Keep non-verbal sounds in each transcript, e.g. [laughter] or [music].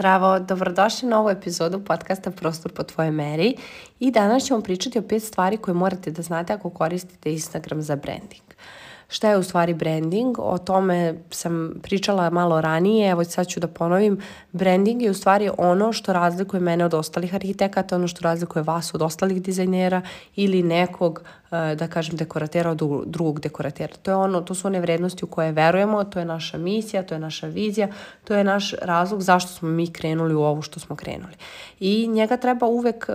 Zdravo, dobrodošli na ovu epizodu podcasta Prostor po tvojoj meri i danas ćemo pričati o pet stvari koje morate da znate ako koristite Instagram za branding šta je u stvari branding. O tome sam pričala malo ranije, evo sad ću da ponovim. Branding je u stvari ono što razlikuje mene od ostalih arhitekata, ono što razlikuje vas od ostalih dizajnera ili nekog, e, da kažem, dekoratera od drugog dekoratera. To, je ono, to su one vrednosti u koje verujemo, to je naša misija, to je naša vizija, to je naš razlog zašto smo mi krenuli u ovo što smo krenuli. I njega treba uvek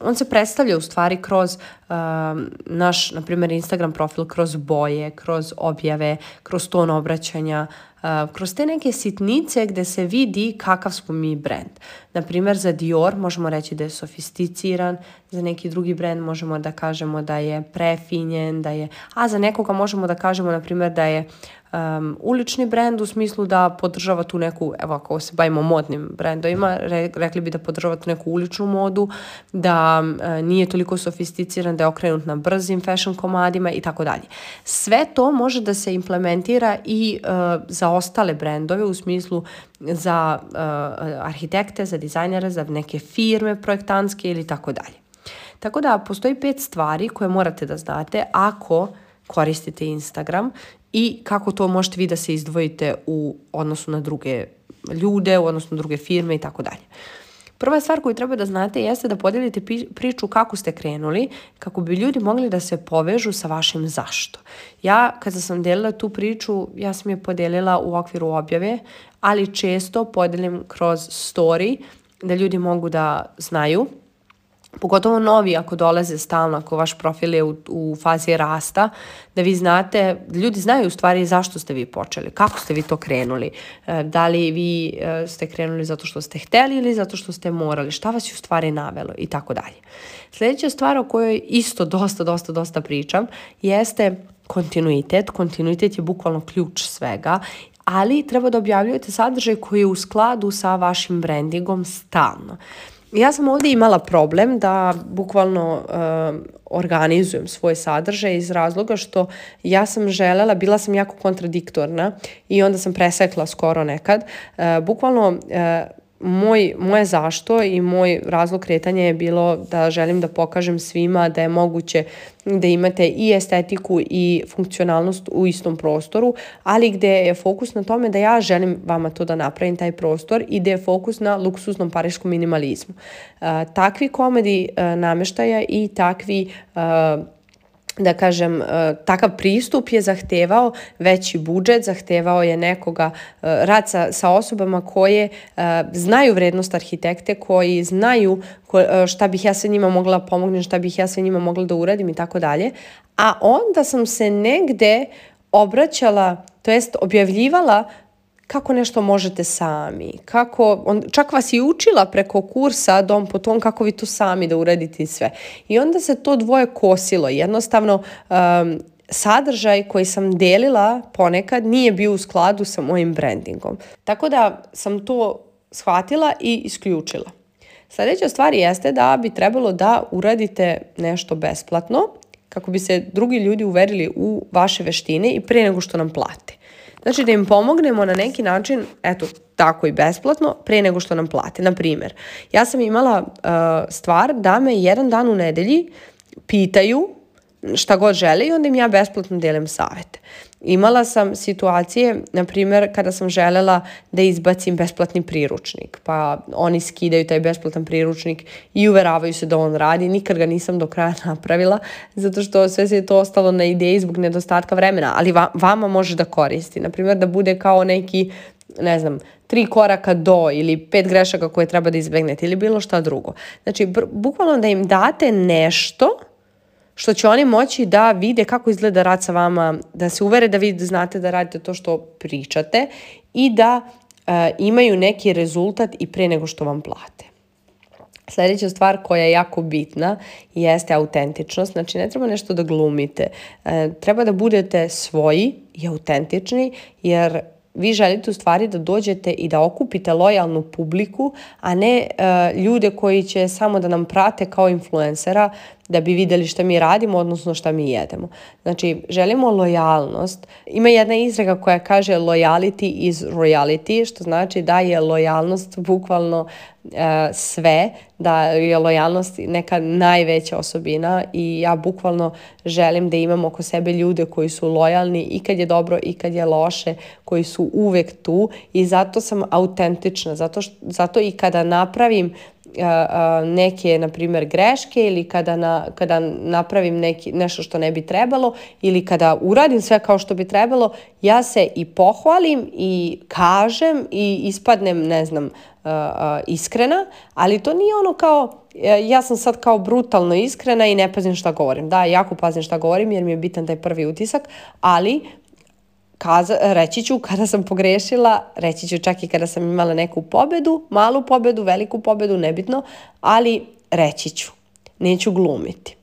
on se predstavlja u stvari kroz um, naš, na primjer, Instagram profil, kroz boje, kroz objave, kroz ton obraćanja, uh, kroz te neke sitnice gde se vidi kakav smo mi brand. Na primjer, za Dior možemo reći da je sofisticiran, za neki drugi brand možemo da kažemo da je prefinjen, da je, a za nekoga možemo da kažemo, na primjer, da je um, ulični brend u smislu da podržava tu neku, evo ako se bavimo modnim brendovima, rekli bi da podržava tu neku uličnu modu, da e, nije toliko sofisticiran, da je okrenut na brzim fashion komadima i tako dalje. Sve to može da se implementira i e, za ostale brendove u smislu za e, arhitekte, za dizajnere, za neke firme projektantske ili tako dalje. Tako da postoji pet stvari koje morate da znate ako koristite Instagram i kako to možete vi da se izdvojite u odnosu na druge ljude, u odnosu na druge firme i tako dalje. Prva stvar koju treba da znate jeste da podelite priču kako ste krenuli, kako bi ljudi mogli da se povežu sa vašim zašto. Ja, kada sam delila tu priču, ja sam je podijelila u okviru objave, ali često podelim kroz story da ljudi mogu da znaju pogotovo novi ako dolaze stalno, ako vaš profil je u, fazi rasta, da vi znate, ljudi znaju u stvari zašto ste vi počeli, kako ste vi to krenuli, e, da li vi e, ste krenuli zato što ste htjeli ili zato što ste morali, šta vas je u stvari navelo i tako dalje. Sljedeća stvar o kojoj isto dosta, dosta, dosta pričam jeste kontinuitet. Kontinuitet je bukvalno ključ svega, ali treba da objavljujete sadržaj koji je u skladu sa vašim brandingom stalno ja sam ovdje imala problem da bukvalno eh, organizujem svoj sadržaj iz razloga što ja sam željela, bila sam jako kontradiktorna i onda sam presekla skoro nekad. Eh, bukvalno eh, moj, moje zašto i moj razlog kretanja je bilo da želim da pokažem svima da je moguće da imate i estetiku i funkcionalnost u istom prostoru, ali gde je fokus na tome da ja želim vama to da napravim taj prostor i gde je fokus na luksuznom pariškom minimalizmu. takvi komedi namještaja i takvi da kažem, e, takav pristup je zahtevao veći budžet, zahtevao je nekoga e, rad sa, osobama koje e, znaju vrednost arhitekte, koji znaju šta bih ja sve njima mogla pomognuti, šta bih ja sve njima mogla da uradim i tako dalje. A onda sam se negde obraćala, to jest objavljivala kako nešto možete sami, kako, on, čak vas je učila preko kursa dom po tom kako vi tu sami da uredite sve. I onda se to dvoje kosilo, jednostavno um, sadržaj koji sam delila ponekad nije bio u skladu sa mojim brandingom. Tako da sam to shvatila i isključila. Sljedeća stvar jeste da bi trebalo da uradite nešto besplatno kako bi se drugi ljudi uverili u vaše veštine i prije nego što nam plate. Znači da im pomognemo na neki način, eto, tako i besplatno, pre nego što nam plate. Na primjer, ja sam imala uh, stvar da me jedan dan u nedelji pitaju šta god žele i onda im ja besplatno delim savete. Imala sam situacije, na primjer, kada sam želela da izbacim besplatni priručnik, pa oni skidaju taj besplatan priručnik i uveravaju se da on radi. Nikad ga nisam do kraja [laughs] napravila, zato što sve se je to ostalo na ideji zbog nedostatka vremena, ali va vama može da koristi. Na primjer, da bude kao neki ne znam, tri koraka do ili pet grešaka koje treba da izbegnete ili bilo šta drugo. Znači, bukvalno da im date nešto što će oni moći da vide kako izgleda rad sa vama, da se uvere da vi znate da radite to što pričate i da eh, imaju neki rezultat i prije nego što vam plate. Sljedeća stvar koja je jako bitna jeste autentičnost. Znači ne treba nešto da glumite. Eh, treba da budete svoji i autentični jer vi želite u stvari da dođete i da okupite lojalnu publiku, a ne eh, ljude koji će samo da nam prate kao influencera da bi vidjeli što mi radimo, odnosno što mi jedemo. Znači, želimo lojalnost. Ima jedna izreka koja kaže loyalty is royalty, što znači da je lojalnost bukvalno e, sve, da je lojalnost neka najveća osobina i ja bukvalno želim da imam oko sebe ljude koji su lojalni i kad je dobro i kad je loše, koji su uvek tu i zato sam autentična, zato, što, zato i kada napravim neke, na primjer, greške ili kada, na, kada napravim neki, nešto što ne bi trebalo ili kada uradim sve kao što bi trebalo, ja se i pohvalim i kažem i ispadnem, ne znam, iskrena, ali to nije ono kao e, ja sam sad kao brutalno iskrena i ne pazim šta govorim. Da, jako pazim šta govorim jer mi je bitan taj prvi utisak, ali kaza, reći ću kada sam pogrešila, reći ću čak i kada sam imala neku pobedu, malu pobedu, veliku pobedu, nebitno, ali reći ću, neću glumiti.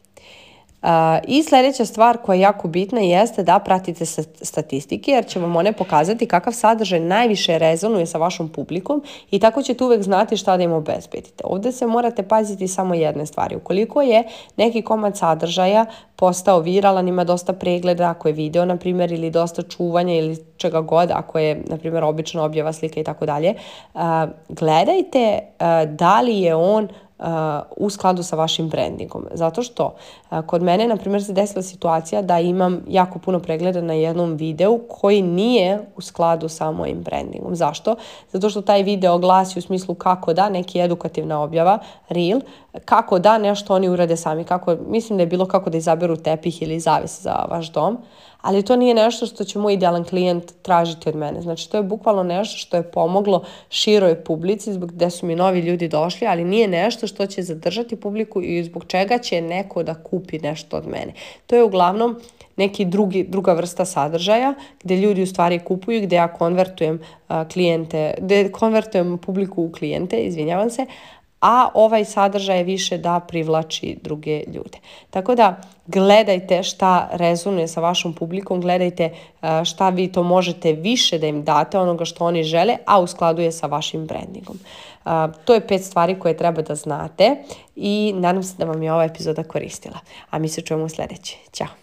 I sljedeća stvar koja je jako bitna jeste da pratite statistike jer će vam one pokazati kakav sadržaj najviše rezonuje sa vašom publikom i tako ćete uvijek znati šta da im obezbedite. Ovdje se morate paziti samo jedne stvari. Ukoliko je neki komad sadržaja postao viralan, ima dosta pregleda, ako je video, na primjer, ili dosta čuvanja ili čega god, ako je, na primjer, obična objava slike i tako dalje, gledajte da li je on u skladu sa vašim brandingom. Zato što e, kod mene, na primjer, se desila situacija da imam jako puno pregleda na jednom videu koji nije u skladu sa mojim brandingom. Zašto? Zato što taj video glasi u smislu kako da, neki edukativna objava, reel, kako da nešto oni urade sami. Kako, mislim da je bilo kako da izaberu tepih ili zavis za vaš dom, ali to nije nešto što će moj idealan klijent tražiti od mene. Znači, to je bukvalno nešto što je pomoglo široj publici zbog gde su mi novi ljudi došli, ali nije nešto što će zadržati publiku i zbog čega će neko da kupi nešto od mene. To je uglavnom neki drugi, druga vrsta sadržaja gdje ljudi u stvari kupuju, gdje ja konvertujem klijente, konvertujem publiku u klijente, izvinjavam se, a ovaj sadržaj je više da privlači druge ljude. Tako da gledajte šta rezonuje sa vašom publikom, gledajte e, šta vi to možete više da im date onoga što oni žele, a u skladu je sa vašim brandingom. E, to je pet stvari koje treba da znate i nadam se da vam je ova epizoda koristila. A mi se čujemo u sljedeći. Ćao!